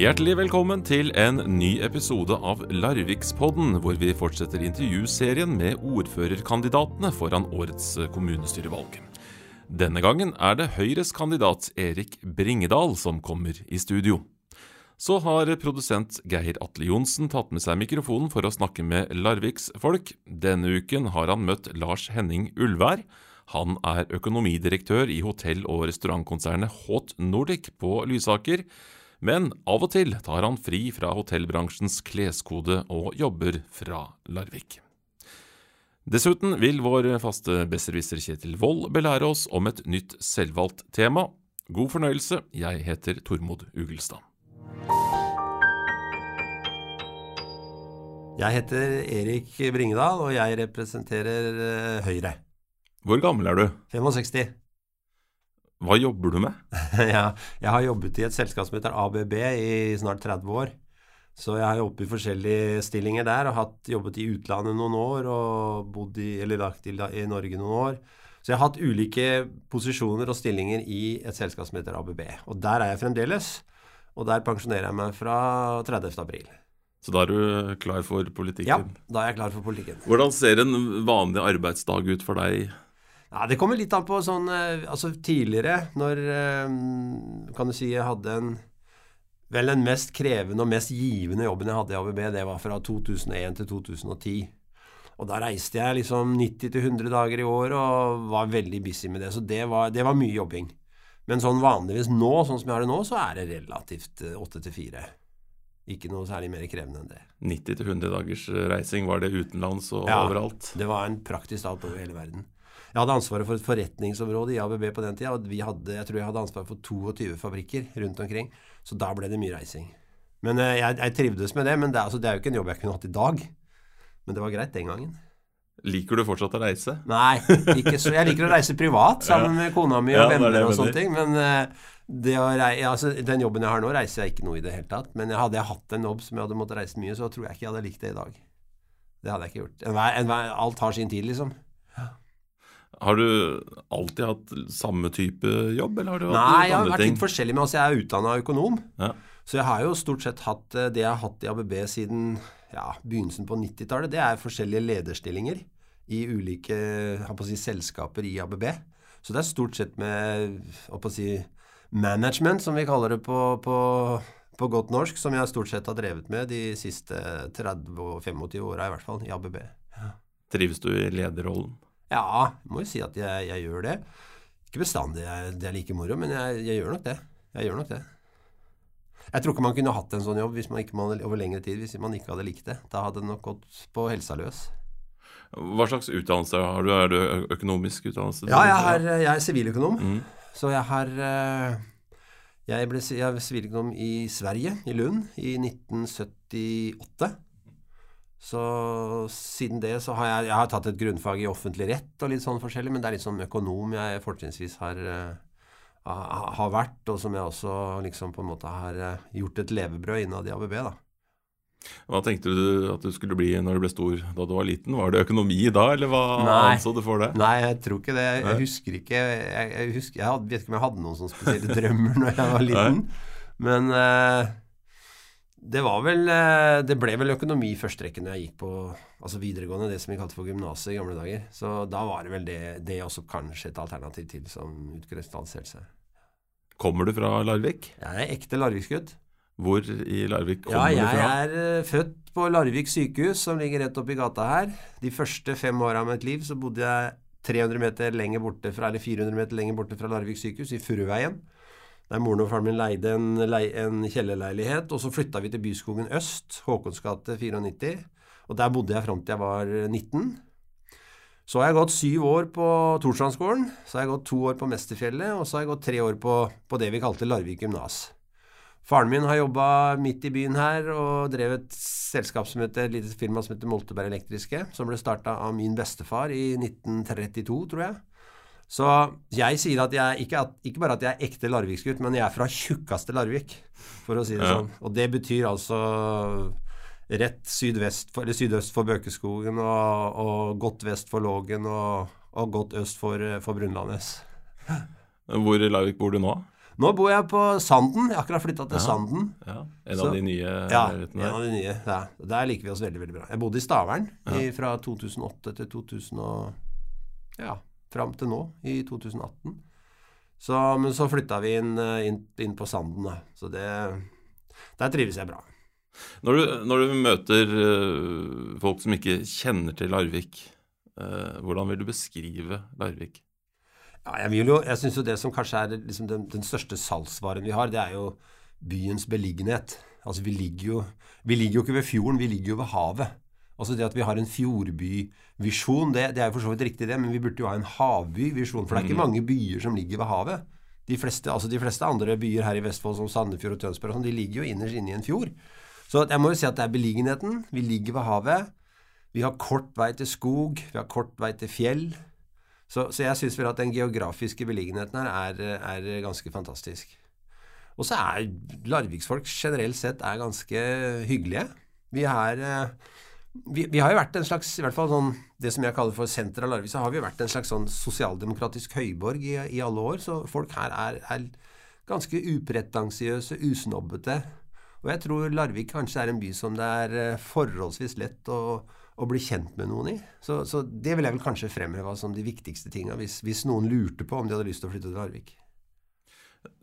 Hjertelig velkommen til en ny episode av Larvikspodden, hvor vi fortsetter intervjuserien med ordførerkandidatene foran årets kommunestyrevalg. Denne gangen er det Høyres kandidat Erik Bringedal som kommer i studio. Så har produsent Geir Atle Johnsen tatt med seg mikrofonen for å snakke med Larviks folk. Denne uken har han møtt Lars Henning Ulvær. Han er økonomidirektør i hotell- og restaurantkonsernet Hot Nordic på Lysaker. Men av og til tar han fri fra hotellbransjens kleskode og jobber fra Larvik. Dessuten vil vår faste besserwisser Kjetil Wold belære oss om et nytt selvvalgt tema. God fornøyelse, jeg heter Tormod Ugelstad. Jeg heter Erik Bringedal, og jeg representerer eh, Høyre. Hvor gammel er du? 65. Hva jobber du med? ja, jeg har jobbet i et selskap som heter ABB i snart 30 år. Så jeg har jobbet i forskjellige stillinger der og hatt, jobbet i utlandet noen år og bodd i, eller lagt i, i Norge noen år. Så jeg har hatt ulike posisjoner og stillinger i et selskap som heter ABB. Og der er jeg fremdeles. Og der pensjonerer jeg meg fra 30. april. Så da er du klar for politikken? Ja, da er jeg klar for politikken. Hvordan ser en vanlig arbeidsdag ut for deg? Ja, Det kommer litt an på sånn Altså tidligere, når Kan du si jeg hadde en Vel, den mest krevende og mest givende jobben jeg hadde i ABB, det var fra 2001 til 2010. Og da reiste jeg liksom 90-100 dager i år og var veldig busy med det. Så det var, det var mye jobbing. Men sånn vanligvis nå, sånn som jeg har det nå, så er det relativt 8 til 4. Ikke noe særlig mer krevende enn det. 90-100 dagers reising, var det utenlands og ja, overalt? det var en praktisk alt over hele verden. Jeg hadde ansvaret for et forretningsområde i ABB på den tida. Og vi hadde, jeg tror jeg hadde ansvaret for 22 fabrikker rundt omkring. Så da ble det mye reising. Men uh, jeg, jeg, trivdes med det. Men det, altså, det, er jo ikke en jobb jeg kunne hatt i dag. Men det var greit den gangen. Liker du fortsatt å reise? Nei, ikke så. Jeg liker å reise privat sammen med kona mi og ja, venner og sånne ting. Men uh, reise, altså, den jobben jeg har nå, reiser jeg ikke noe i det hele tatt. Men hadde jeg hatt en jobb som jeg hadde måttet reise mye, så tror jeg ikke jeg hadde likt det i dag. Det hadde jeg ikke gjort. En, enhver, alt har sin tid, liksom. Har du alltid hatt samme type jobb, eller har du hatt Nei, jeg har vært ting? litt forskjellig, med oss. jeg er utdanna økonom. Ja. Så jeg har jo stort sett hatt eh, det jeg har hatt i ABB siden ja, begynnelsen på 90-tallet. Det er forskjellige lederstillinger i ulike si, selskaper i ABB. Så det er stort sett med si, management, som vi kaller det på, på, på, godt norsk, som jeg stort sett har drevet med de siste 30-25 åra, i hvert fall, i ABB. Ja. Trives du i lederrollen? Ja, jeg må jo si at jeg, jeg gjør det. Ikke bestandig jeg, det er like moro, men jeg, jeg, gjør nok det. Jeg gjør nok det. Jeg tror ikke man kunne hatt en sånn jobb hvis man ikke man, over lengre tid hvis man ikke hadde likt det. Da hadde det nok gått på helsa løs. Hva slags utdannelse har du? Er du økonomisk utdannelse? Ja, jeg, har, jeg er siviløkonom. Mm. Så jeg har Jeg ble siviløkonom i Sverige, i Lund, i 1978. Så siden det så har jeg, jeg har tatt et grunnfag i offentlig rett og litt sånn forskjellig, men det er litt sånn økonom jeg fortrinnsvis har, uh, har vært, og som jeg også liksom på en måte har uh, gjort et levebrød innad i ABB, da. Hva tenkte du at du skulle bli når du ble stor da du var liten? Var det økonomi da, eller hva Nei. anså du for det? Nei, jeg tror ikke det. Jeg, jeg husker ikke Jeg, jeg, husker, jeg hadde, vet ikke om jeg hadde noen sånne spesielle drømmer når jeg var liten, Nei. men uh, det var vel Det ble vel økonomi i første rekke når jeg gikk på altså videregående, det som vi kalte for gymnaset i gamle dager. Så da var det vel det, det også kanskje et alternativ til som utkrystalliserte seg. Kommer du fra Larvik? Jeg er ekte Larviksgutt. Hvor i Larvik kommer ja, du fra? Jeg er født på Larvik sykehus, som ligger rett oppi gata her. De første fem åra av mitt liv så bodde jeg 300 meter lenger borte fra, eller 400 meter lenger borte fra Larvik sykehus, i Furuveien der moren og faren min leide en, en kjellerleilighet. Og så flytta vi til Byskogen øst, Håkons gate 94. Og der bodde jeg fram til jeg var 19. Så har jeg gått syv år på Torstrandsgården, Så har jeg gått to år på Mesterfjellet, og så har jeg gått tre år på, på det vi kalte Larvik gymnas. Faren min har jobba midt i byen her og drev et selskap som heter, et lite firma som heter Molteberg Elektriske, som ble starta av min bestefar i 1932, tror jeg. Så jeg sier at jeg ikke, at, ikke bare at jeg er ekte Larviksgutt, men jeg er fra tjukkeste Larvik, for å si det ja. sånn. Og det betyr altså rett sydvest for, eller sydøst for Bøkeskogen og, og godt vest for Lågen og, og godt øst for, for Brunlandnes. Hvor i Larvik bor du nå? Nå bor jeg på Sanden. Jeg har akkurat flytta til Ja. Sanden. Ja, En Så- av de nye Ja, en av de nye. Ja, der liker vi oss veldig veldig bra. Jeg bodde i Stavern i, fra 2008 til 2000 og, ja, fram til nå, i 2018. Så, men så flytta vi inn, eh, inn, inn på Sanden, da. Så det Der trives jeg bra. Når du, når du møter øh, folk som ikke kjenner til Larvik, øh, hvordan vil du beskrive Larvik? Ja, jeg vil jo, jeg syns jo det som kanskje er liksom den, den største salgsvaren vi har, det er jo byens beliggenhet. Altså vi ligger jo Vi ligger jo ikke ved fjorden, vi ligger jo ved havet. Altså det at vi har en fjordbyvisjon, det, det er jo for så vidt riktig det, men vi burde jo ha en havbyvisjon. For det er ikke mange byer som ligger ved havet. De fleste, altså de fleste andre byer her i Vestfold, som Sandefjord og Tønsberg, og sånn, de ligger jo innerst inne i en fjord. Så jeg må jo si at det er beliggenheten. Vi ligger ved havet. Vi har kort vei til skog, vi har kort vei til fjell. Så, så jeg syns vel at den geografiske beliggenheten her er, er ganske fantastisk. Og så er Larviksfolk generelt sett er ganske hyggelige. Vi er eh, vi, vi har jo vært en slags, i hvert fall sånn, det som jeg kaller for senter av Larvik, så har vi jo vært en slags sånn sosialdemokratisk høyborg i, i alle år. Så folk her er, er ganske upretensiøse, usnobbete. Og jeg tror Larvik kanskje er en by som det er eh, forholdsvis lett å, å bli kjent med noen i. Så, så det vil jeg vel kanskje fremheve som de viktigste tinga, hvis, hvis noen lurte på om de hadde lyst til å flytte til Larvik.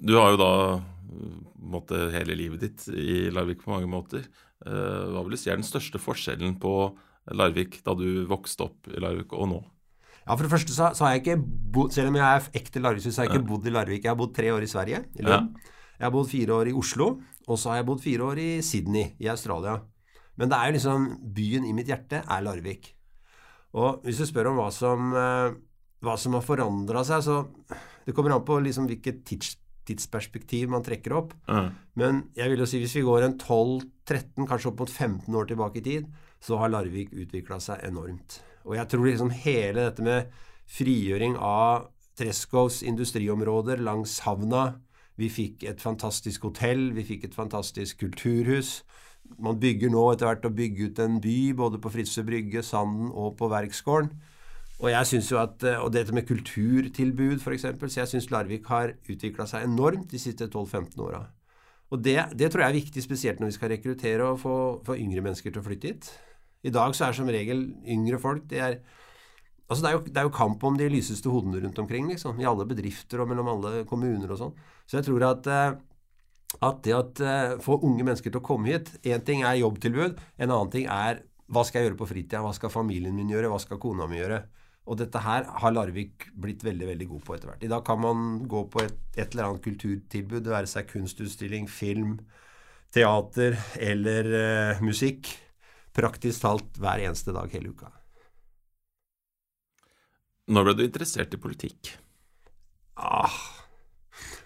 Du har jo da måtte, hele livet ditt i Larvik på mange måter. Eh, Hva vil du si er den største forskjellen på Larvik da du vokste opp i Larvik og nå? Ja, For det første så, så har jeg ikke bodd Selv om jeg er ekte larviksus, så har jeg ikke bodd i Larvik. Jeg har bodd tre år i Sverige, i Lund. Jeg har bodd fire år i Oslo, og så har jeg bodd fire år i Sydney i Australia. Men det er jo liksom Byen i mitt hjerte er Larvik. Og hvis du spør om hva som, eh, hva som har forandra seg, så Det kommer an på liksom hvilket tids, tidsperspektiv man trekker opp. Ja. Men jeg vil jo si hvis vi går en 12-13, kanskje opp mot 15 år tilbake i tid, så har Larvik utvikla seg enormt. Og jeg tror liksom hele dette med frigjøring av Treskovs industriområder langs havna Vi fikk et fantastisk hotell, vi fikk et fantastisk kulturhus. Man bygger nå etter hvert å bygge ut en by, både på Fritzøe brygge, Sanden og på Verksgården. Og jeg synes jo at, og dette med kulturtilbud f.eks., så jeg syns Larvik har utvikla seg enormt de siste 12-15 åra. Og det, det tror jeg er viktig, spesielt når vi skal rekruttere og få, få yngre mennesker til å flytte hit. I dag så er som regel yngre folk det er, altså det, er jo, det er jo kamp om de lyseste hodene rundt omkring, liksom, i alle bedrifter og mellom alle kommuner og sånn. Så jeg tror at, eh, at det å eh, få unge mennesker til å komme hit Én ting er jobbtilbud, en annen ting er hva skal jeg gjøre på fritida, hva skal familien min gjøre, hva skal kona mi gjøre? Og dette her har Larvik blitt veldig veldig god på etter hvert. I dag kan man gå på et, et eller annet kulturtilbud, det være seg kunstutstilling, film, teater eller uh, musikk, praktisk talt hver eneste dag hele uka. Når ble du interessert i politikk? Ah.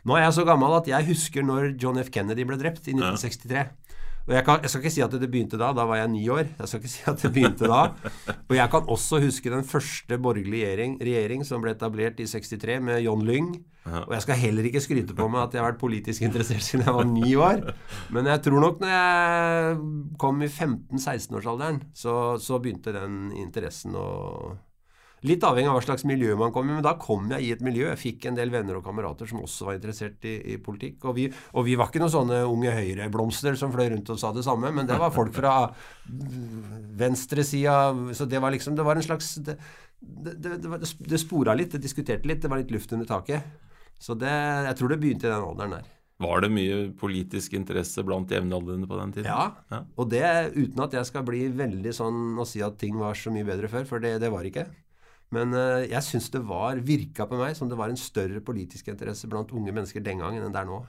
Nå er jeg så gammel at jeg husker når John F. Kennedy ble drept i 1963. Og jeg, kan, jeg skal ikke si at det begynte da, da var jeg ni år. Jeg skal ikke si at det begynte da. Og jeg kan også huske den første borgerlige regjering, regjering som ble etablert i 63 med John Lyng. Og jeg skal heller ikke skryte på meg at jeg har vært politisk interessert siden jeg var ni år. Men jeg tror nok når jeg kom i 15-16-årsalderen, så, så begynte den interessen å Litt avhengig av hva slags miljø man kom i, men da kom jeg i et miljø. Jeg fikk en del venner og kamerater som også var interessert i, i politikk. Og vi, og vi, var ikke noen sånne unge høyreblomster som fløy rundt og sa det samme, men det var folk fra venstresida. Så det var liksom Det var en slags Det, det, det, det, spora litt, det diskuterte litt, det var litt luft under taket. Så det, jeg tror det begynte i den alderen der. Var det mye politisk interesse blant jevnaldrende på den tiden? Ja, Ja. og det uten at jeg skal bli veldig sånn og si at ting var så mye bedre før, for det, det var ikke. Men eh, jeg syns det var, virka på meg som det var en større politisk interesse blant unge mennesker den gangen enn det er nå.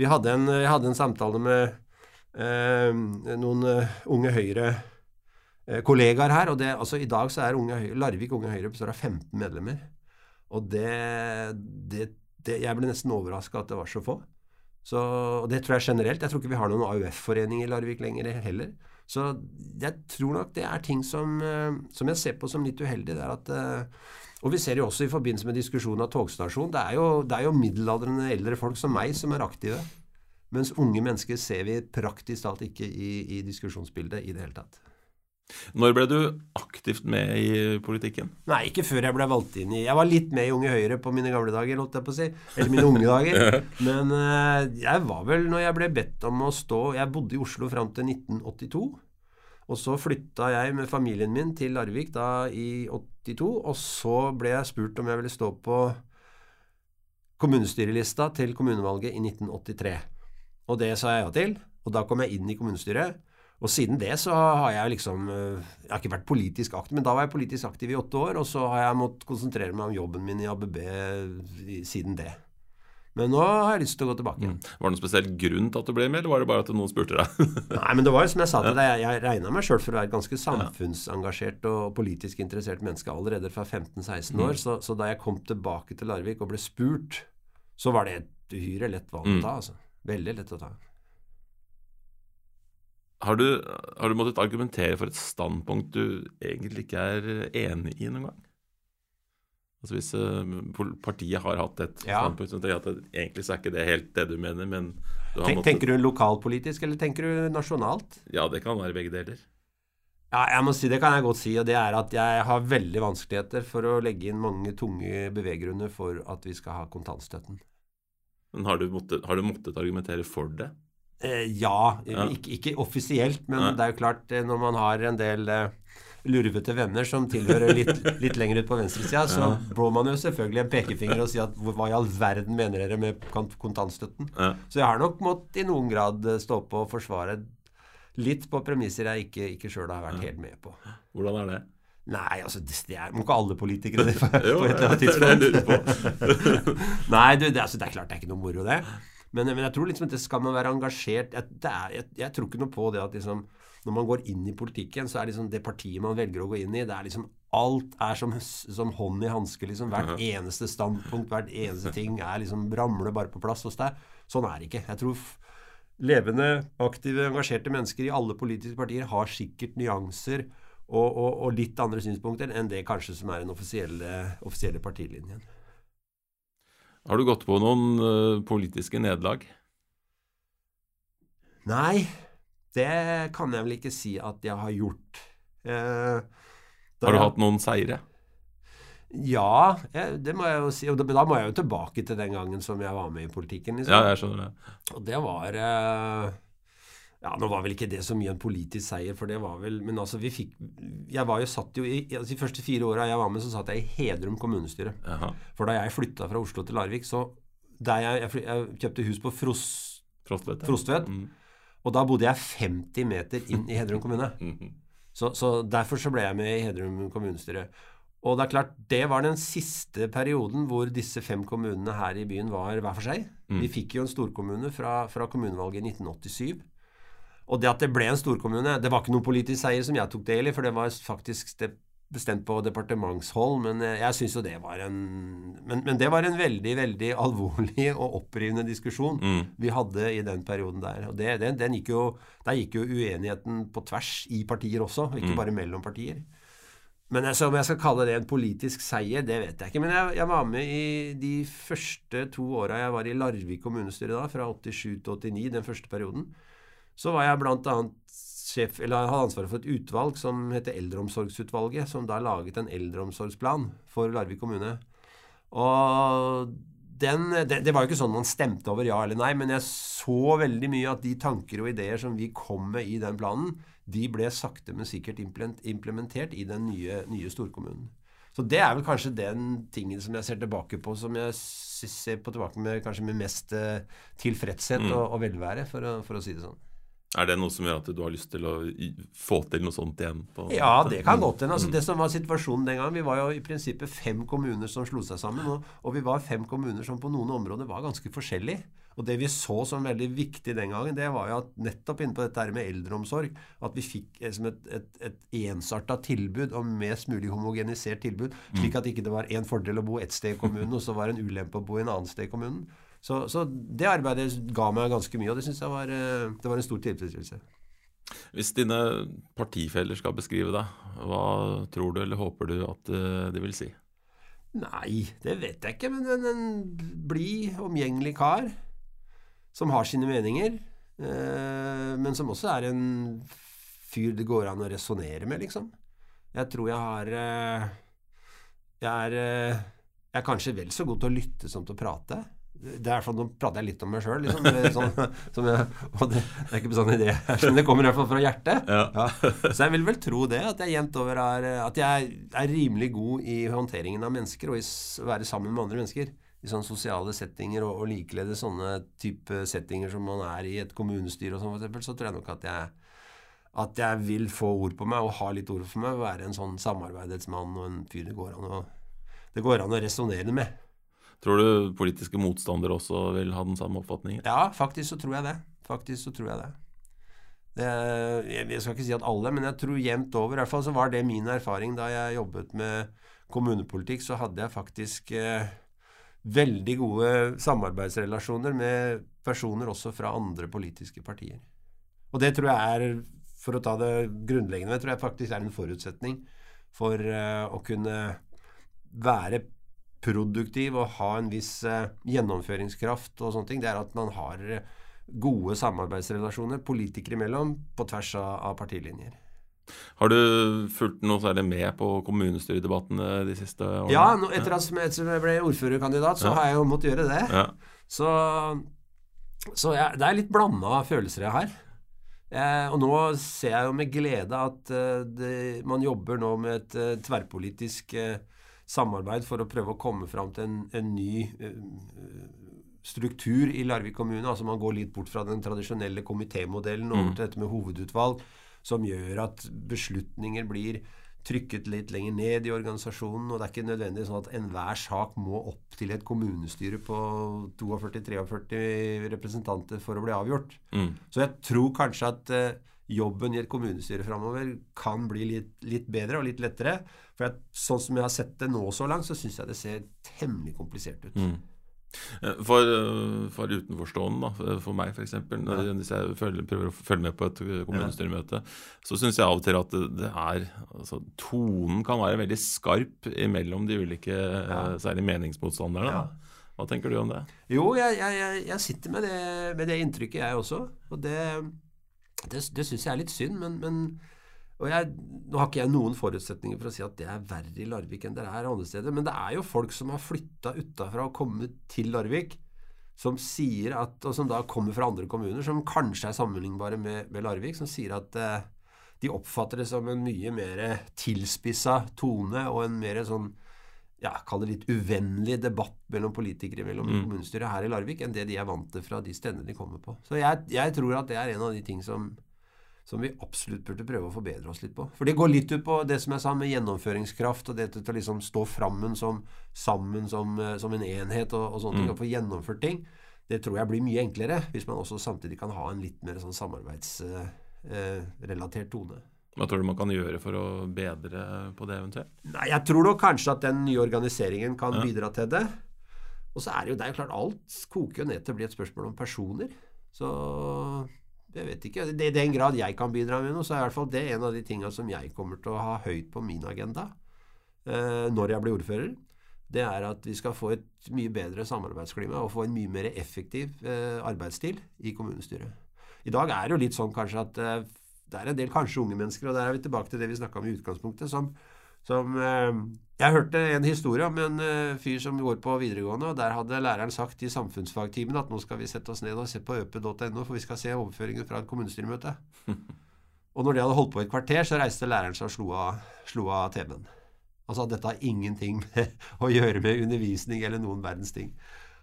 Vi hadde en, jeg hadde en samtale med eh, noen eh, unge Høyre-kollegaer her. og det, altså I dag så er unge Høyre, Larvik Unge Høyre består av 15 medlemmer. Og det, det, det Jeg ble nesten overraska at det var så få. Så, og Det tror jeg generelt. Jeg tror ikke vi har noen AUF-forening i Larvik lenger heller. Så jeg tror nok det er ting som, eh, som jeg ser på som litt uheldig. det er at eh, og vi ser jo også i forbindelse med diskusjonen av togstasjon, det er, jo, det er jo middelaldrende eldre folk som meg som er aktive. Mens unge mennesker ser vi praktisk talt ikke i, i diskusjonsbildet i det hele tatt. Når ble du aktivt med i politikken? Nei, ikke før jeg ble valgt inn i Jeg var litt med i Unge Høyre på mine gamle dager, holdt jeg på å si. Eller mine unge dager. Men uh, jeg var vel, når jeg ble bedt om å stå Jeg bodde i Oslo fram til 1982. Og så flytta jeg med familien min til Larvik da i 82, og så ble jeg spurt om jeg ville stå på kommunestyrelista til kommunevalget i 1983. Og det sa jeg ja til, og da kom jeg inn i kommunestyret. Og siden det så har jeg liksom eh, Jeg har ikke vært politisk aktiv, men da var jeg politisk aktiv i åtte år, og så har jeg måttet konsentrere meg om jobben min i ABB siden det. Men nå har jeg lyst til å gå tilbake. Mm. Var det noen spesiell grunn til at du ble med, eller var det bare at noen spurte deg? Nei, men det var jo som jeg sa til deg, jeg, jeg regna meg sjøl for å være et ganske samfunnsengasjert og politisk interessert menneske allerede fra 15-16 år. Mm. Så, så, da jeg kom tilbake til Larvik og ble spurt, så var det et uhyre lett valg å mm. ta. altså. Veldig lett å ta. Har du, har du måttet argumentere for et standpunkt du egentlig ikke er enig i noen gang? Altså Hvis uh, partiet har hatt et ja. standpunkt som at egentlig så er ikke det helt det du mener, men du Tenk, måttet... Tenker du lokalpolitisk, eller tenker du nasjonalt? Ja, det kan være begge deler. Ja, jeg må si Det kan jeg godt si, og det er at jeg har veldig vanskeligheter for å legge inn mange tunge beveggrunner for at vi skal ha kontantstøtten. Men har du måttet, har du måttet argumentere for det? Eh, ja. Ikke, ikke, offisielt, men Nei. det er jo klart, eh, når man har en del eh, lurvete venner som tilhører litt, litt lenger ut på venstresida, så ja. blår man jo selvfølgelig en pekefinger og sier at hva i all verden mener dere med kontantstøtten? Ja. Så jeg har nok måttet i noen grad stå på og forsvare litt på premisser jeg ikke, ikke sjøl har vært helt med på. Hvordan er det? Nei, altså det er, Må ikke alle politikere det på, på et eller annet tidspunkt? Nei, du, det, altså, det er klart det er ikke noe moro, det. Men, men jeg tror liksom at det skal man være engasjert jeg, er, jeg, jeg tror ikke noe på det at liksom når man går inn i politikken, så er liksom det partiet man velger å gå inn i, det er liksom Alt er som, som hånd i hanske. Liksom. Hvert eneste standpunkt, hvert eneste ting er liksom ramler bare på plass hos deg. Sånn er det ikke. Jeg tror levende, aktive, engasjerte mennesker i alle politiske partier har sikkert nyanser og, og, og litt andre synspunkter enn det kanskje som er den offisielle, offisielle partilinjen. Har du gått på noen uh, politiske nederlag? Nei, det kan jeg vel ikke si at jeg har gjort. Eh, har du hatt noen seire? Ja, det må jeg jo si. Og da må jeg jo tilbake til den gangen som jeg var med i politikken. Liksom. Ja, jeg skjønner det. Og det var eh, Ja, nå var vel ikke det så mye en politisk seier, for det var vel Men altså, vi fikk Jeg var jo satt jo i altså, De første fire åra jeg var med, så satt jeg i Hedrum kommunestyre. Aha. For da jeg flytta fra Oslo til Larvik, så der jeg, jeg, jeg kjøpte hus på Fros, Frostvedt. Frostvedt mm. Og da bodde jeg 50 meter inn i Hedrum kommune. Så, så, derfor så ble jeg med i Hedrum kommunestyre. Og det er klart, det var den siste perioden hvor disse fem kommunene her i byen var hver for seg. Mm. Vi fikk jo en storkommune fra, fra kommunevalget i 1987. Og det at det ble en storkommune, det var ikke noen politisk seier som jeg tok del i, for det var faktisk det bestemt på departementshold, men eh, jeg syns jo det var en men, men, det var en veldig, veldig alvorlig og opprivende diskusjon mm. vi hadde i den perioden der. Og det, den, den gikk jo, Der gikk jo uenigheten på tvers i partier også, ikke mm. bare mellom partier. Men altså, om jeg skal kalle det en politisk seier, det vet jeg ikke. Men jeg, jeg var med i de første to åra jeg var i Larvik kommunestyre da, fra 87 til 89, den første perioden. Så var jeg blant annet sjef, eller hadde ansvaret for et utvalg som heter Eldreomsorgsutvalget, som da laget en eldreomsorgsplan for Larvik kommune. Og den, det, det, var jo ikke sånn man stemte over ja eller nei, men jeg så veldig mye at de tanker og ideer som vi kom med i den planen, de ble sakte, men sikkert implementert i den nye, nye storkommunen. Så det er vel kanskje den tingen som jeg ser tilbake på, som jeg ser på tilbake med kanskje med mest uh, tilfredshet mm. og, og velvære, for å, for å si det sånn. Er det noe som gjør at du har lyst til å få til noe sånt igjen? ja, det kan godt hende. Altså, mm. det som var situasjonen den gangen Vi var jo i prinsippet fem kommuner som slo seg sammen. Og, og, vi var fem kommuner som på noen områder var ganske forskjellige. Og det vi så som veldig viktig den gangen, det var jo at nettopp inne på dette med eldreomsorg At vi fikk liksom et, et, et ensarta tilbud og mest mulig homogenisert tilbud. Slik mm. at ikke det var én fordel å bo ett sted i kommunen, og så var det en ulempe å bo i en annen sted i kommunen. Så, så, det arbeidet ga meg ganske mye, og det syns jeg var, eh, det var en stor tilfredsstillelse. Hvis dine partifeller skal beskrive deg, hva tror du eller håper du at eh, de vil si? Nei, det vet jeg ikke, men en, en blid, omgjengelig kar som har sine meninger, eh, men som også er en fyr det går an å resonnere med, liksom. Jeg tror jeg har eh, Jeg er eh, Jeg er kanskje vel så god til å lytte som til å prate. Det er sånn, Nå prater jeg litt om meg sjøl, liksom. Sånn, som jeg, og det, det er ikke bestandig det men det kommer i hvert fall fra hjertet. Ja. Så jeg vil vel tro det, at jeg jevnt over er At jeg er rimelig god i håndteringen av mennesker, og i å være sammen med andre mennesker. I sånne sosiale settinger, og, og likeledes sånne type settinger som man er i et kommunestyre og sånn, f.eks., så tror jeg nok at jeg at jeg vil få ord på meg, og ha litt ord for meg, være en sånn samarbeidets mann og en fyr det går an å, det går an å resonnere med. Tror du politiske motstandere også vil ha den samme oppfatningen? Ja, faktisk så tror jeg det. Faktisk så tror jeg det. det jeg, skal ikke si at alle, men jeg tror jevnt over. I hvert fall så var det min erfaring da jeg jobbet med kommunepolitikk. Så hadde jeg faktisk eh, veldig gode samarbeidsrelasjoner med personer også fra andre politiske partier. Og det tror jeg er, for å ta det grunnleggende, det tror jeg faktisk er en forutsetning for eh, å kunne være produktiv og ha en viss eh, gjennomføringskraft og sånne ting, det er at man har eh, gode samarbeidsrelasjoner politikere imellom på tvers av, partilinjer. Har du fulgt noe særlig med på kommunestyredebattene de siste årene? Ja, nå, etter at jeg ble ordførerkandidat, så Ja. har jeg jo måttet gjøre det. Ja. Så, så jeg, det er litt blanda følelser jeg har. Eh, og nå ser jeg jo med glede at eh, det, man jobber nå med et eh, tverrpolitisk eh, samarbeid for å prøve å komme fram til en, en ny eh, struktur i Larvik kommune. Altså man går litt bort fra den tradisjonelle komitémodellen over Mm. til dette med hovedutvalg, som gjør at beslutninger blir trykket litt lenger ned i organisasjonen, og det er ikke nødvendig sånn at enhver sak må opp til et kommunestyre på 42-43 representanter for å bli avgjort. Mm. Så jeg tror kanskje at eh, jobben i et kommunestyre framover kan bli litt, litt bedre og litt lettere. For jeg, sånn som jeg har sett det nå så langt, så syns jeg det ser temmelig komplisert ut. Mm. Eh, For, eh, for utenforstående, da, for meg f.eks., hvis jeg følger, prøver å følge med på et kommunestyremøte, kommunestyremøte, så syns jeg av og til at det, er altså, Tonen kan være veldig skarp mellom de ulike, ja. særlig meningsmotstanderne. Da. Hva tenker du om det? Jo, jeg, jeg, jeg sitter med det, med det inntrykket, jeg også. Og det, det, det syns jeg er litt synd, men, men og jeg, Nå har ikke jeg noen forutsetninger for å si at det er verre i Larvik enn det er andre steder, men det er jo folk som har flytta utafra og kommet til Larvik, som sier at, og som da kommer fra andre kommuner, som kanskje er sammenlignbare med, med Larvik, som sier at eh, de oppfatter det som en mye mer tilspissa tone og en mer sånn ja, kall det litt uvennlig debatt mellom politikere mellom Mm. kommunestyret her i Larvik enn det de er vant til fra de stedene de kommer på. Så jeg, jeg tror at det er en av de ting som, som vi absolutt burde prøve å forbedre oss litt på. For det går litt ut på det som jeg sa med gjennomføringskraft og det til å liksom stå frammen som, sammen som, eh, som en enhet og, og sånne ting, Mm. og få gjennomført ting. Det tror jeg blir mye enklere hvis man også samtidig kan ha en litt mer sånn samarbeidsrelatert tone. Hva tror du man kan gjøre for å bedre på det eventuelt? Nei, jeg tror nok kanskje at den nye organiseringen kan Ja. bidra til det. Og så er det jo det er jo klart alt koker jo ned til å bli et spørsmål om personer. Så jeg vet ikke. I den grad jeg kan bidra med noe, så er i hvert fall det en av de tinga som jeg kommer til å ha høyt på min agenda eh, når jeg blir ordfører. Det er at vi skal få et mye bedre samarbeidsklima og få en mye mer effektiv eh, arbeidsstil i kommunestyret. I dag er det jo litt sånn kanskje at eh, det er en del kanskje unge mennesker, og der er vi tilbake til det vi snakka om i utgangspunktet, som, som eh, Jeg hørte en historie om en eh, fyr som går på videregående, og der hadde læreren sagt i samfunnsfagtimen at nå skal vi sette oss ned og se på øpe.no, for vi skal se overføringen fra et kommunestyremøte. og når de hadde holdt på i et kvarter, så reiste læreren seg og slo av, slo av TV-en. Altså dette har ingenting med å gjøre med undervisning eller noen verdens ting.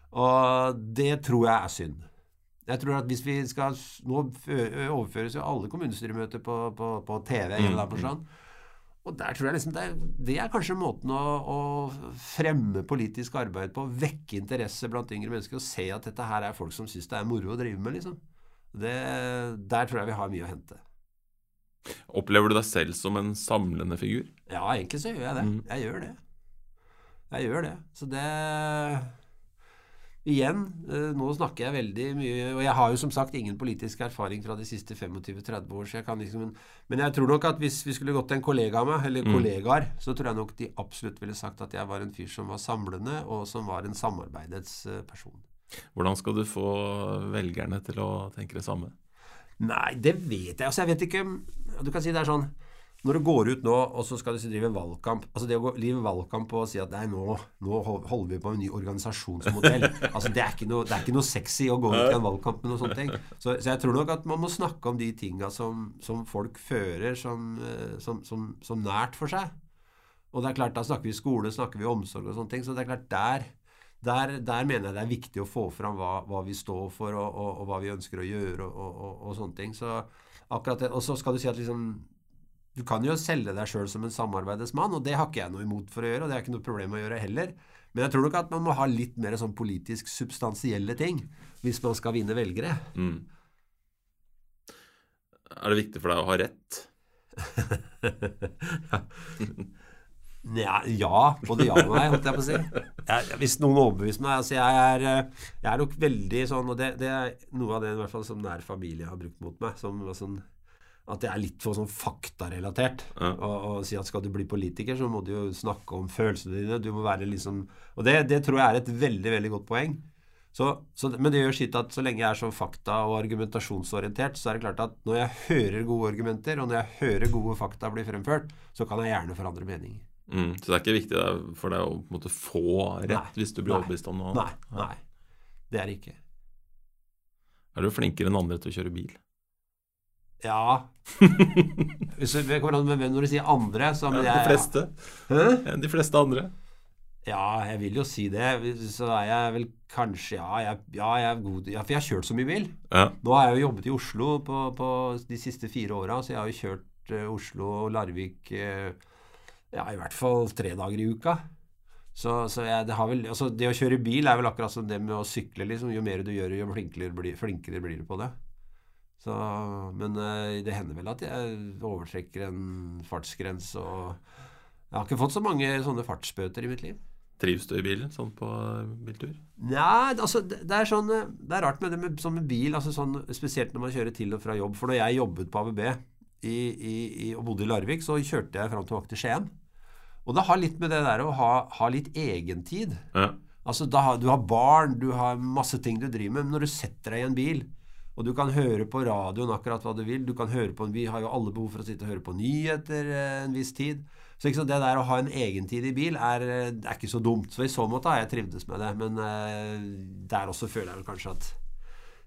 Og det tror jeg er synd. Jeg tror at hvis vi skal Nå overføres jo alle kommunestyremøter på, på, på TV. Mm. eller sånn. Og der tror jeg liksom det, er, det er kanskje måten å, å fremme politisk arbeid på. Vekke interesse blant yngre mennesker og se at dette her er folk som syns det er moro å drive med. liksom. Det, der tror jeg vi har mye å hente. Opplever du deg selv som en samlende figur? Ja, egentlig så gjør jeg det. Mm. Jeg gjør det. Jeg gjør det. Så det Igjen, eh, nå snakker jeg veldig mye Og jeg har jo som sagt ingen politisk erfaring fra de siste 25-30 år, så jeg kan liksom Men jeg tror nok at hvis vi skulle gått til en kollega av meg, eller Mm. kollegaer, så tror jeg nok de absolutt ville sagt at jeg var en fyr som var samlende, og som var en samarbeidets eh, person. Hvordan skal du få velgerne til å tenke det samme? Nei, det vet jeg. Altså, jeg vet ikke Du kan si det er sånn Når du går ut nå, og så skal du drive valgkamp Altså det å drive valgkamp og si at nei, nå, nå holder vi på med en ny organisasjonsmodell Altså det er, ikke noe, det er ikke noe sexy å gå ut i en valgkamp med noen sånne ting. Så, så jeg tror nok at man må snakke om de tinga som, som, folk fører som, eh, som, som, nært for seg. Og det er klart, da snakker vi skole, snakker vi omsorg og sånne ting. Så det er klart, der der, der, mener jeg det er viktig å få fram hva, hva vi står for, og, og, og, hva vi ønsker å gjøre, og, og sånne ting. Så akkurat det, Og så skal du si at liksom Du kan jo selge deg sjøl som en samarbeidsmann, og det har ikke jeg noe imot for å gjøre, og det er ikke noe problem å gjøre heller. Men jeg tror nok at man må ha litt mer sånn politisk substansielle ting hvis man skal vinne velgere. Mm. Er det viktig for deg å ha rett? Ja, ja, både ja og nei, holdt jeg på å si. Jeg, hvis noen overbeviser meg altså jeg, er, eh, jeg er nok veldig sånn Og det, det, er noe av det i hvert fall som nær familie har brukt mot meg. Som, sånn, at det er litt for sånn faktarelatert. Ja. Og, og, si at skal du bli politiker, så må du jo snakke om følelsene dine. Du må være liksom Og det, det tror jeg er et veldig, veldig godt poeng. Så, så, men det gjør sitt at så lenge jeg er så fakta- og argumentasjonsorientert, så er det klart at når jeg hører gode argumenter, og når jeg hører gode fakta bli fremført, så kan jeg gjerne forandre mening. Mm, så det er ikke viktig for deg å måte, få rett nei, hvis du blir overbevist om noe? Nei, nei, det er det ikke. Er du flinkere enn andre til å kjøre bil? Ja Hvis det kommer an med hvem når du sier andre, så ja, De fleste. Hæ? De fleste andre. Ja, jeg vil jo si det. Så er jeg vel kanskje Ja, jeg, ja, jeg er god ja, For jeg har kjørt så mye bil. Ja. Nå har jeg jo jobbet i Oslo på, på de siste fire åra, så jeg har jo kjørt uh, Oslo og Larvik uh, ja, i hvert fall tre dager i uka. Så, så jeg, det, vel, altså det, å kjøre bil er vel akkurat som det med å sykle. Liksom. Jo mer du gjør, jo flinkere blir, flinkere blir du på det. Så, men uh, det hender vel at jeg overtrekker en fartsgrense og Jeg har ikke fått så mange sånne fartsbøter i mitt liv. Trives du i bilen sånn på biltur? Nei, altså det, det, er sånn Det er rart med det med, sånn med bil, altså sånn, spesielt når man kjører til og fra jobb. For når jeg jobbet på ABB i, i, i, og bodde i Larvik, så kjørte jeg fram tilbake til Skien. Og det har litt med det der å ha, ha litt egentid. Ja. Altså, da, Du har barn, du har masse ting du driver med. Men når du setter deg i en bil, og du kan høre på radioen akkurat hva du vil du kan høre på, Vi har jo alle behov for å sitte og høre på nyheter eh, en viss tid. Så det der å ha en egentid i bil er, eh, er, ikke så dumt. Så i så måte har jeg trivdes med det. Men eh, der også føler jeg vel kanskje at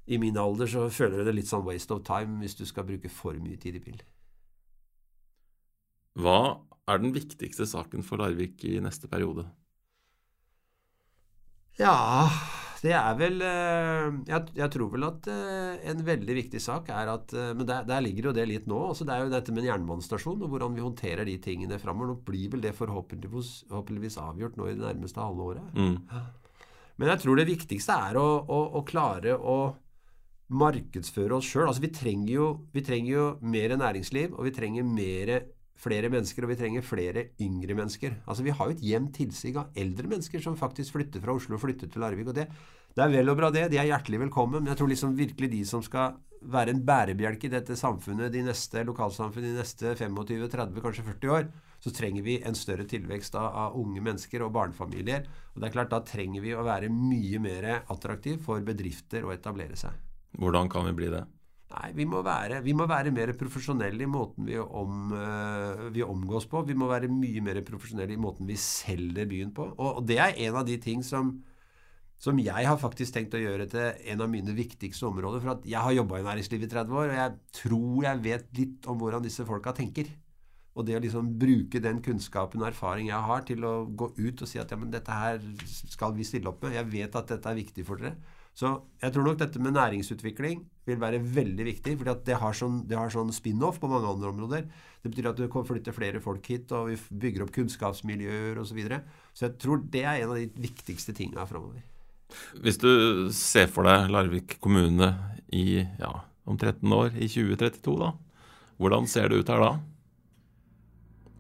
i min alder så føler jeg det litt sånn waste of time hvis du skal bruke for mye tid i bil. Hva er den viktigste saken for Larvik i neste periode? Ja, det er vel eh, Jeg, jeg tror vel at eh, en veldig viktig sak er at eh, Men der, der ligger jo det litt nå. Altså det er jo dette med en jernbanestasjon og hvordan vi håndterer de tingene framover. Nå blir vel det forhåpentligvis, forhåpentligvis, avgjort nå i det nærmeste halve året. Mm. Men jeg tror det viktigste er å, å, å klare å markedsføre oss sjøl. Altså vi trenger, jo, vi trenger jo mer næringsliv, og vi trenger mer flere mennesker, og vi trenger flere yngre mennesker. Altså Vi har jo et jevnt tilsig av eldre mennesker som faktisk flytter fra Oslo og flytter til Larvik. og det, det er vel og bra, det. De er hjertelig velkommen. Men jeg tror liksom virkelig de som skal være en bærebjelke i dette samfunnet, de neste lokalsamfunnet, de neste 25, 30, kanskje 40 år, så trenger vi en større tilvekst av, av unge mennesker og barnefamilier. Og det er klart, Da trenger vi å være mye mer attraktiv for bedrifter å etablere seg. Hvordan kan vi bli det? Nei, vi må, være, vi må være, mer profesjonelle i måten vi, om, uh, vi, omgås på. Vi må være mye mer profesjonelle i måten vi selger byen på. Og, og det er en av de ting som, som jeg har faktisk tenkt å gjøre til en av mine viktigste områder. For at jeg har jobba i næringslivet i 30 år, og jeg tror jeg vet litt om hvordan disse folka tenker. Og det å liksom bruke den kunnskapen og erfaring jeg har, til å gå ut og si at ja, men dette her skal vi stille opp med. Jeg vet at dette er viktig for dere. Så jeg tror nok dette med næringsutvikling vil være veldig viktig. fordi det har sånn, sånn spin-off på mange andre områder. Det betyr at du kan flytte flere folk hit, og vi bygger opp kunnskapsmiljøer osv. Så, videre. så jeg tror det er en av de viktigste tinga framover. Hvis du ser for deg Larvik kommune i, ja, om 13 år, i 2032, da. Hvordan ser det ut her da?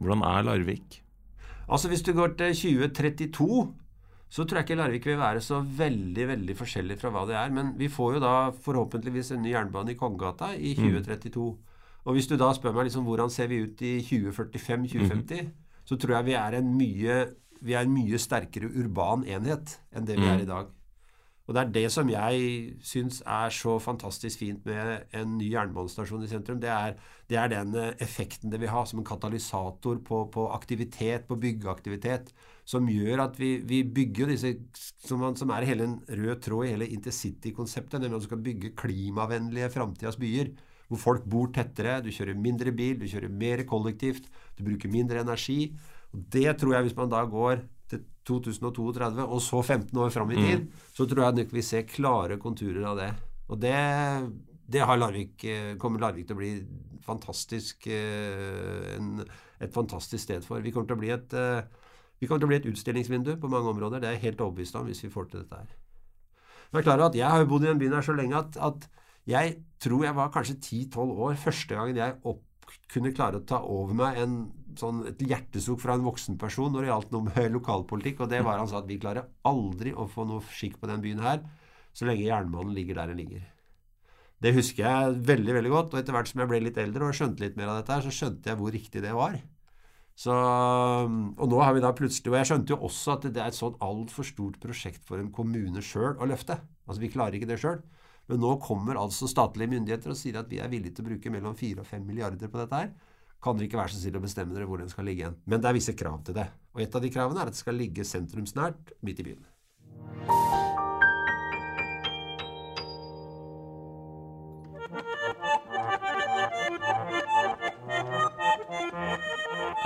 Hvordan er Larvik? Altså Hvis du går til 2032, så tror jeg ikke Larvik vil være så veldig veldig forskjellig fra hva det er. Men vi får jo da forhåpentligvis en ny jernbane i Kongegata i 2032. Mm. Og hvis du da spør meg liksom hvordan ser vi ut i 2045-2050, mm. så tror jeg vi er en mye vi er en mye sterkere urban enhet enn det vi mm. er i dag. Og det er det som jeg syns er så fantastisk fint med en ny jernbanestasjon i sentrum. Det er, det er den eh, effekten det vil ha som en katalysator på, på aktivitet, på byggeaktivitet, som gjør at vi, vi bygger disse som, som, er hele en rød tråd i hele intercity-konseptet, nemlig at man skal bygge klimavennlige framtidas byer. Hvor folk bor tettere, du kjører mindre bil, du kjører mer kollektivt, du bruker mindre energi. Og Det tror jeg, hvis man da går til 2032 og så 15 år fram i tid, mm. så tror jeg nok vi ser klare konturer av det. Og det, det Larvik, eh, kommer Larvik til å bli fantastisk eh, en, et fantastisk sted for. Vi kommer til å bli et eh, vi kommer til å bli et utstillingsvindu på mange områder. Det er jeg helt overbevist om hvis vi får til dette her. Er klar at jeg har bodd i den byen her så lenge at, at jeg tror jeg var kanskje 10-12 år første gangen jeg opp, kunne klare å ta over meg en, sånn, et hjertesukk fra en voksen person når det gjaldt noe med lokalpolitikk. Og det var han sa at vi klarer aldri å få noe skikk på den byen her så lenge jernbanen ligger der den ligger. Det husker jeg veldig veldig godt. Og etter hvert som jeg ble litt eldre og skjønte litt mer av dette, her, så skjønte jeg hvor riktig det var. Så, og nå har vi da plutselig Og jeg skjønte jo også at det er et sånn altfor stort prosjekt for en kommune sjøl å løfte. Altså Vi klarer ikke det sjøl. Men nå kommer altså statlige myndigheter og sier at vi er villige til å bruke mellom 4 og 5 milliarder på dette her. Kan dere ikke være så snill å bestemme dere hvor den skal ligge igjen? Men det er visse krav til det. Og et av de kravene er at det skal ligge sentrumsnært midt i byen.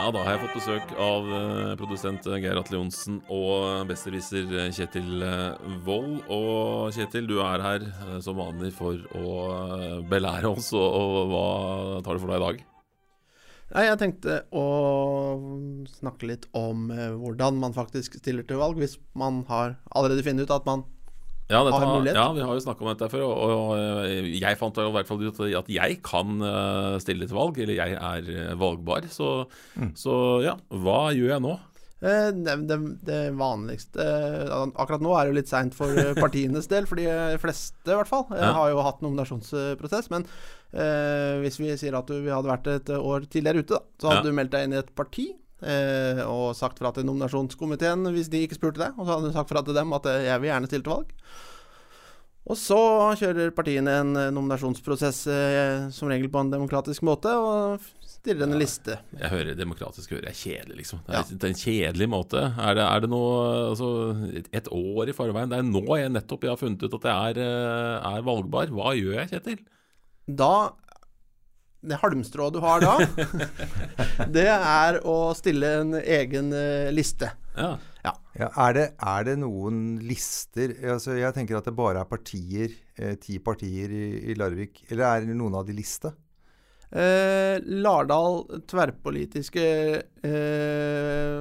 Ja, da har jeg fått besøk av uh, produsent Geir Atle Johnsen og besserwisser eh, Kjetil uh, Wold. Og Kjetil, du er her uh, som vanlig for å belære oss, og, hva tar du for deg i dag? Nei, Jeg tenkte å snakke litt om hvordan man faktisk stiller til valg, hvis man har allerede funnet ut at man ja, dette, ja, vi har jo snakka om dette før. Og, og, jeg fant i hvert fall ut at jeg kan eh, stille til valg, eller jeg er eh, valgbar. Så, mm. så ja, hva gjør jeg nå? Eh, det, det, det, vanligste Akkurat nå er det jo litt seint for partienes del, for de fleste i hvert fall. Ja. Har jo hatt nominasjonsprosess. Men eh, hvis vi sier at du hadde vært et år tidligere ute, da, så hadde ja. du meldt deg inn i et parti. Eh, og sagt fra til nominasjonskomiteen hvis de ikke spurte deg. Og så hadde du sagt fra til dem at eh, jeg vil gjerne stille til valg. Og så kjører partiene en eh, nominasjonsprosess eh, som regel på en demokratisk måte, og stiller en liste. Jeg hører demokratisk hører jeg kjedelig, liksom. Det er, ja. det er en kjedelig måte. Er det, er det noe altså, et år i forveien? Det er nå jeg nettopp jeg har funnet ut at jeg er, eh, er valgbar. Hva gjør jeg, Kjetil? Da det halmstrået du har da, det er å stille en egen uh, liste. Ja. ja. ja er, det, er, det, noen lister altså, Jeg tenker at det bare er partier, eh, ti partier i, i, Larvik. Eller er det noen av de liste? Eh, Lardal tverrpolitiske eh,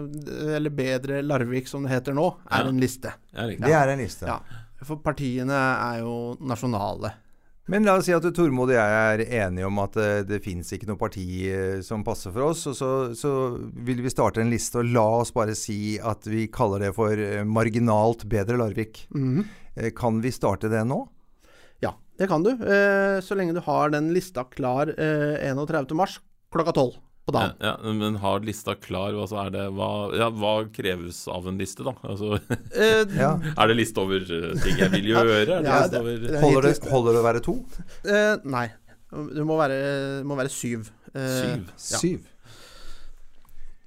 Eller bedre Larvik, som det heter nå, er ja. en liste. Det er en liste. Ja. For partiene er jo nasjonale. Men la oss si at Tormod og jeg er enige om at det, eh, det fins ikke noe parti eh, som passer for oss. Og så, så, vil vi starte en liste, og la oss bare si at vi kaller det for eh, marginalt bedre Larvik. Mm -hmm. Kan vi starte det nå? Ja, det kan du. Så lenge du har den lista klar 31.3 klokka 12 på dagen. Ja, ja, men har lista klar, altså det, hva, ja, hva, kreves av en liste, da? Altså, eh, er det liste over eh, ting jeg vil gjøre? Det det, over... holder, det, holder, det, å være to? Uh, nei. Du må være, må være syv. Uh, syv? Syv.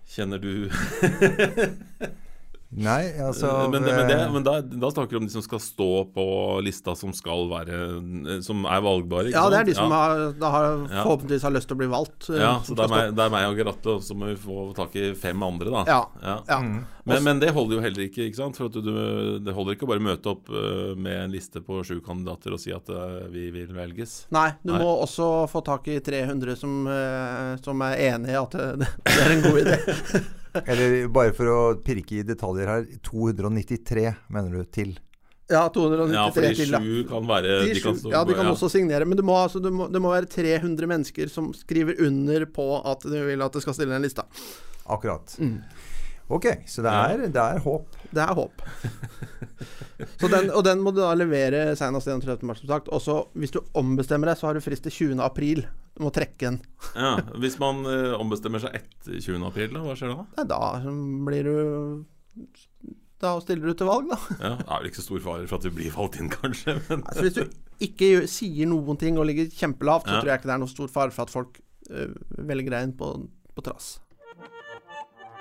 Kjenner du Nei, altså Men, men, det, men da, da, snakker du om de som skal stå på lista som skal være Som er valgbare? ja, det er de som ja. har, har, forhåpentligvis har lyst til å bli valgt. Ja, så det er, meg, det er meg og Gratle, og så må vi få tak i fem andre, da. Ja, ja. ja. Mm. Men, men, det holder jo heller ikke, ikke sant? For du, det holder ikke å bare møte opp uh, med en liste på sju kandidater og si at uh, vi vil velges. Nei, du Nei. må også få tak i 300 som, uh, som er enig i at det, det er en god idé. Eller bare for å pirke i detaljer her 293, mener du, til? Ja, 293 ja, fordi til. Ja, sju kan være de, de kan stå, Ja, de kan ja. også signere. Men det må, altså, det, må, det må, være 300 mennesker som skriver under på at de vil at det skal stille en lista. Akkurat. Mm. Ok, så det er, det er håp. Det er håp. den, og den må du da levere senest 31. mars, som sagt. Også hvis du ombestemmer deg, så har du frist til 20. april. Du må trekke den. ja, Hvis man uh, ombestemmer seg etter 20. april, da, hva skjer da? Nei, da blir du Da stiller du til valg, da. Ja, Det er vel ikke så stor fare for at du blir valgt inn, kanskje. Men Altså, hvis du ikke sier noen ting og ligger kjempelavt, så Ja. tror jeg ikke det er noen stor fare for at folk øh, velger deg inn på, på trass.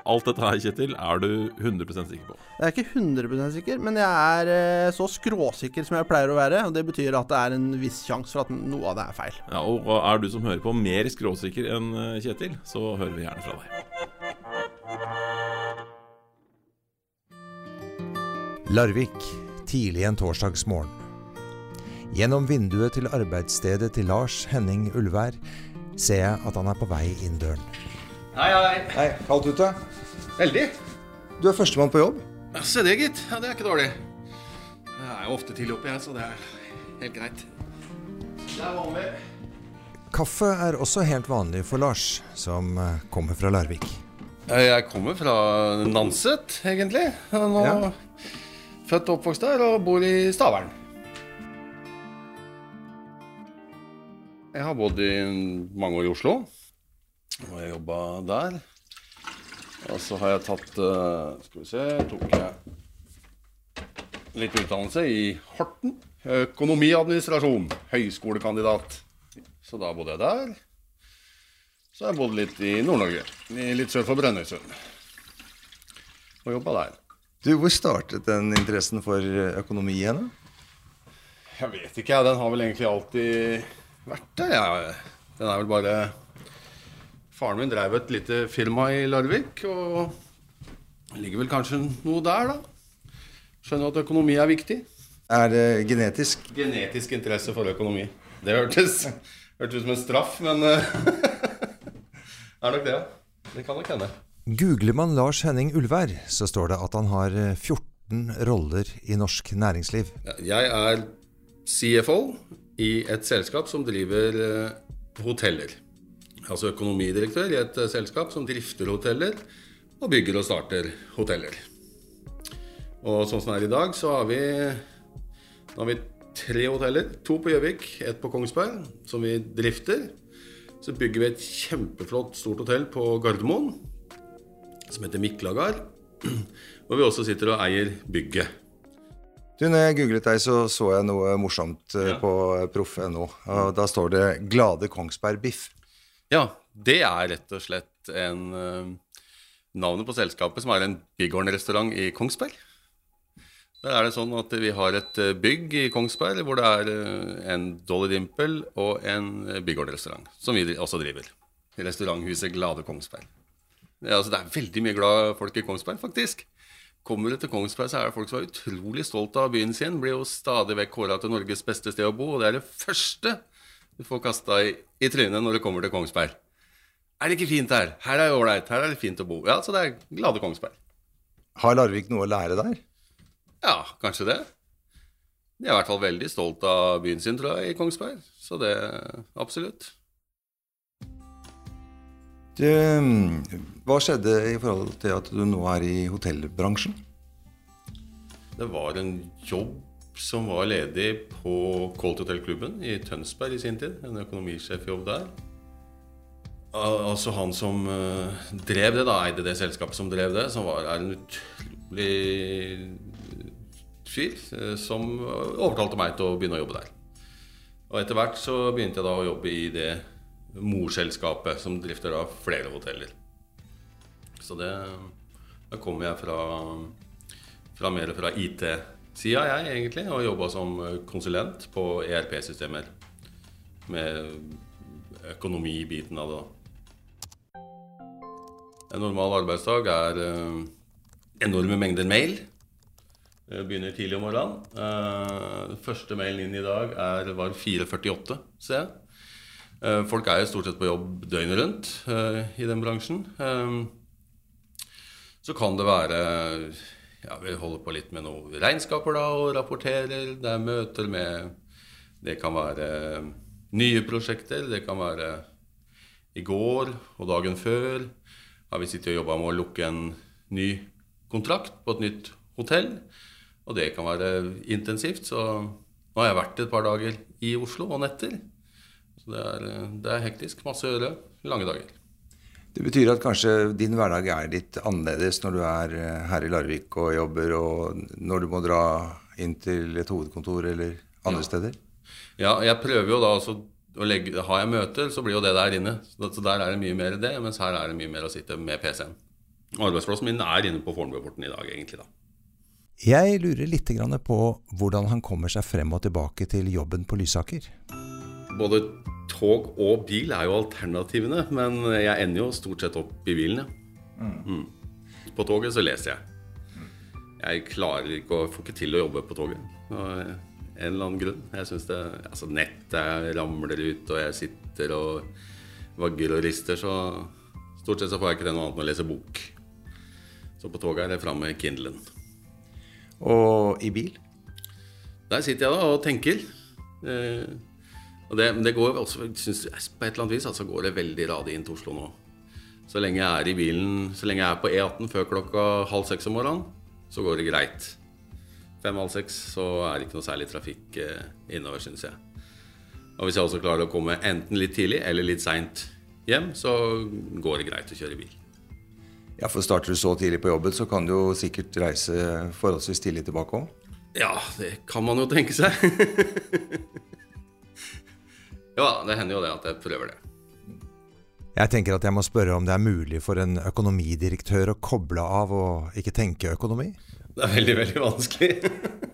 Alt dette her, Kjetil, er du 100% sikker på. Jeg er ikke 100% sikker, men jeg er eh, så skråsikker som jeg pleier å være. Og det betyr at det er en viss sjanse for at noe av det er feil. Ja, og er du som hører på mer skråsikker enn eh, Kjetil, så hører vi gjerne fra deg. Larvik, tidlig en torsdagsmorgen. Gjennom vinduet til arbeidsstedet til Lars Henning Ulvær ser jeg at han er på vei inn døren. Hei, hei. Hei, kaldt ute? Veldig. Du er førstemann på jobb. Ja, Se det, gitt. Ja, Det er ikke dårlig. Jeg er jo ofte tidlig oppe, jeg, så det er helt greit. Det er vanlig. Kaffe er også helt vanlig for Lars, som eh, kommer fra Larvik. Jeg kommer fra Nanset, egentlig. Nå Ja. Født og oppvokst der og bor i Stavern. Jeg har bodd i mange år i Oslo, og jeg jobba der. Og så har jeg tatt eh, Skal vi se Tok jeg litt utdannelse i Horten. Økonomiadministrasjon. Høyskolekandidat. Så da bodde jeg der. Så har jeg bodd litt i Nord-Norge, litt sør for Brønnøysund. Og jobba der. Du, Hvor startet den interessen for eh, økonomi igjen? Jeg vet ikke, jeg. Den har vel egentlig alltid vært der. Jeg. Den er vel bare Faren min drev et lite firma i Larvik, og det ligger vel kanskje noe der, da. Skjønner at økonomi er viktig. Er det genetisk? Genetisk interesse for økonomi. Det hørtes, hørtes ut som en straff, men det er nok det, ja. Det kan nok hende. Googler man Lars Henning Ulvær, så står det at han har eh, 14 roller i norsk næringsliv. Jeg er CFO i et selskap som driver eh, hoteller. Altså økonomidirektør i et eh, selskap som drifter hoteller og bygger og starter hoteller. Og sånn som det er i dag, så har vi, har vi tre hoteller. To på Gjøvik, ett på Kongsberg, som vi drifter. Så bygger vi et kjempeflott stort hotell på Gardermoen, som heter Miklagard. Hvor vi også sitter og eier bygget. Du, når jeg googlet deg, så så jeg noe morsomt eh, Ja. på proff.no. og Da står det 'Glade Kongsberg Biff'. Ja, det er rett og slett en uh, navnet på selskapet, som er en Bighorn-restaurant i Kongsberg. Der er det sånn at vi har et eh, bygg i Kongsberg hvor det er eh, en Dolly Dimple og en Bighorn-restaurant, som vi også driver. Restauranthuset Glade Kongsberg. Det er, altså, det er veldig mye glad folk i Kongsberg, faktisk. Kommer du til Kongsberg, så er det folk som er utrolig stolt av byen sin. Blir jo stadig vekk kåra til Norges beste sted å bo, og det er det første du får kasta i, i trynet når du kommer til Kongsberg. Er det ikke fint her? Her er det ålreit. Her er det fint å bo. Ja, så det er glade Kongsberg. Har Larvik noe å lære der? Ja, kanskje det. De er i hvert fall veldig stolt av byen sin, tror jeg, i Kongsberg. Så det absolutt. Du, hva skjedde i forhold til at du nå er i hotellbransjen? Det var en jobb som var ledig på Colt Hotel-klubben i Tønsberg i sin tid. En økonomisjefjobb der. Al altså han som uh, drev det, da, eide det selskapet som drev det, som var, er en utrolig fyr, uh, som overtalte meg til å begynne å jobbe der. Og etter hvert så begynte jeg da å jobbe i det morselskapet som drifter da flere hoteller. Så det Da kommer jeg fra fra mer fra IT-sida, jeg egentlig, og jobba som konsulent på ERP-systemer. Med økonomibiten av det, da. En normal arbeidsdag er eh, enorme mengder mail. Jeg begynner tidlig om morgenen. Eh, første mailen inn i dag er, var 4.48, ser jeg. Eh, folk er jo stort sett på jobb døgnet rundt eh, i den bransjen. Eh, så kan det være ja, Vi holder på litt med noen regnskaper da, og rapporterer. Det er møter med Det kan være nye prosjekter. Det kan være i går og dagen før. Har vi sittet og jobba med å lukke en ny kontrakt på et nytt hotell. Og det kan være intensivt. Så nå har jeg vært et par dager i Oslo og netter. Så det er, det er hektisk. Masse å gjøre. Lange dager. Det betyr at kanskje din hverdag er litt annerledes når du er eh, her i Larvik og jobber, og når du må dra inn til et hovedkontor eller andre Ja. steder? Ja, jeg prøver jo da også å legge Har jeg møter, så blir jo det der inne. Så så der er det mye mer det, mens her er det mye mer å sitte med PC-en. Arbeidsplassen min er inne på Fornebuporten i dag, egentlig, da. Jeg lurer litt på hvordan han kommer seg frem og tilbake til jobben på Lysaker. Både tog og bil er jo alternativene, men jeg ender jo stort sett opp i bilen, ja. Mm. På toget så leser jeg. Jeg klarer ikke å få ikke til å jobbe på toget. Av en eller annen grunn. Jeg synes det, altså Nettet ramler ut, og jeg sitter og vagger og rister, så stort sett så får jeg ikke til noe annet enn å lese bok. Så på toget er det fram med Kindlen. Og i bil? Der sitter jeg da og tenker. Eh, og det, det går også, synes, På et eller annet vis altså går det veldig radig inn til Oslo nå. Så lenge jeg er i bilen, så lenge jeg er på E18 før klokka halv seks om morgenen, så går det greit. Fem-halv seks så er det ikke noe særlig trafikk eh, innover, syns jeg. Og hvis jeg også klarer å komme enten litt tidlig eller litt seint hjem, så går det greit å kjøre bil. Ja, for starter du så tidlig på jobben, så kan du jo sikkert reise forholdsvis tidlig tilbake òg. Ja, det kan man jo tenke seg. ja, det hender jo det at jeg prøver det. Jeg tenker at jeg må spørre om det er mulig for en økonomidirektør å koble av og ikke tenke økonomi? Det er veldig, veldig vanskelig.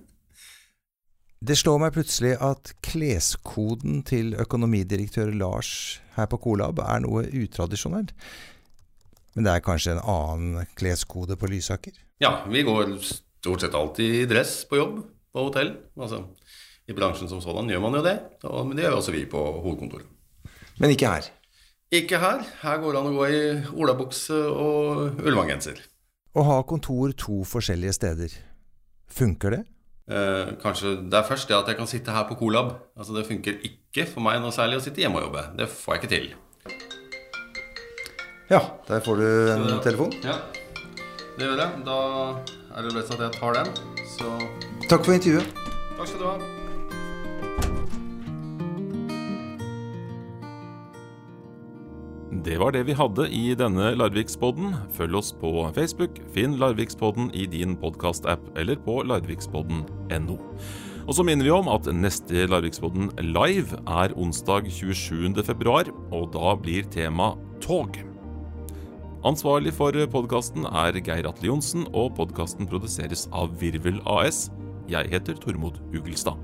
Det slår meg plutselig at kleskoden til økonomidirektør Lars her på Colab er noe utradisjonelt. Men det er kanskje en annen kleskode på Lysaker? Ja, vi går stort sett alltid i dress på jobb på hotell. Altså, I bransjen som sådan gjør man jo det, og, men det gjør også vi på hovedkontoret. Men ikke her. Ikke her. Her går det an å gå i olabukse og ullmanngenser. Å ha kontor to forskjellige steder, funker det? Eh, kanskje det er først det at jeg kan sitte her på Colab. Altså Det funker ikke for meg noe særlig å sitte hjemme og jobbe. Det får jeg ikke til. Ja, der får du en telefon. Ja, det gjør jeg. Da er det best at jeg tar den. Så Takk for intervjuet. takk skal du ha. Det var det vi hadde i denne Larvikspodden. Følg oss på Facebook, finn Larvikspodden i din podkastapp eller på larvikspodden.no. Og så minner vi om at neste Larvikspodden live er onsdag 27.2, og da blir tema tog. Ansvarlig for podkasten er Geir Atle Johnsen, og podkasten produseres av Virvel AS. Jeg heter Tormod Ugelstad.